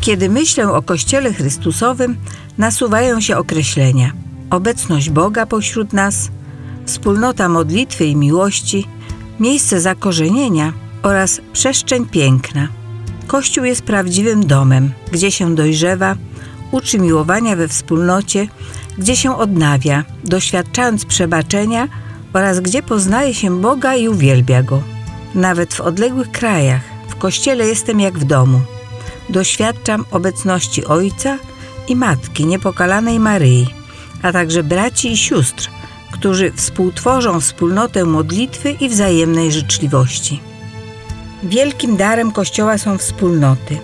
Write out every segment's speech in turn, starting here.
Kiedy myślę o Kościele Chrystusowym, nasuwają się określenia: obecność Boga pośród nas, wspólnota modlitwy i miłości, miejsce zakorzenienia oraz przestrzeń piękna. Kościół jest prawdziwym domem, gdzie się dojrzewa, uczy miłowania we wspólnocie, gdzie się odnawia, doświadczając przebaczenia oraz gdzie poznaje się Boga i uwielbia Go. Nawet w odległych krajach, w Kościele jestem jak w domu. Doświadczam obecności Ojca i Matki Niepokalanej Maryi, a także braci i sióstr, którzy współtworzą wspólnotę modlitwy i wzajemnej życzliwości. Wielkim darem Kościoła są wspólnoty,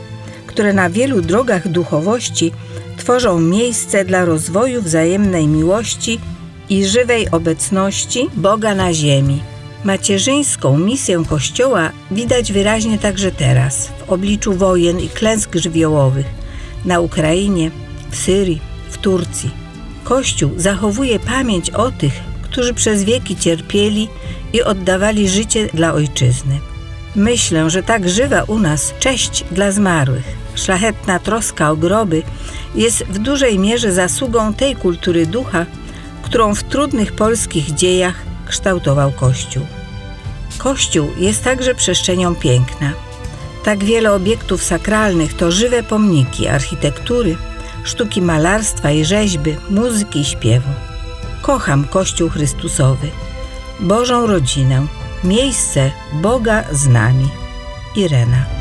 które na wielu drogach duchowości tworzą miejsce dla rozwoju wzajemnej miłości i żywej obecności Boga na ziemi. Macierzyńską misję Kościoła widać wyraźnie także teraz, w obliczu wojen i klęsk żywiołowych na Ukrainie, w Syrii, w Turcji. Kościół zachowuje pamięć o tych, którzy przez wieki cierpieli i oddawali życie dla ojczyzny. Myślę, że tak żywa u nas cześć dla zmarłych, szlachetna troska o groby jest w dużej mierze zasługą tej kultury ducha, którą w trudnych polskich dziejach kształtował Kościół. Kościół jest także przestrzenią piękna. Tak wiele obiektów sakralnych to żywe pomniki architektury, sztuki malarstwa i rzeźby, muzyki i śpiewu. Kocham Kościół Chrystusowy, Bożą rodzinę, miejsce Boga z nami. Irena.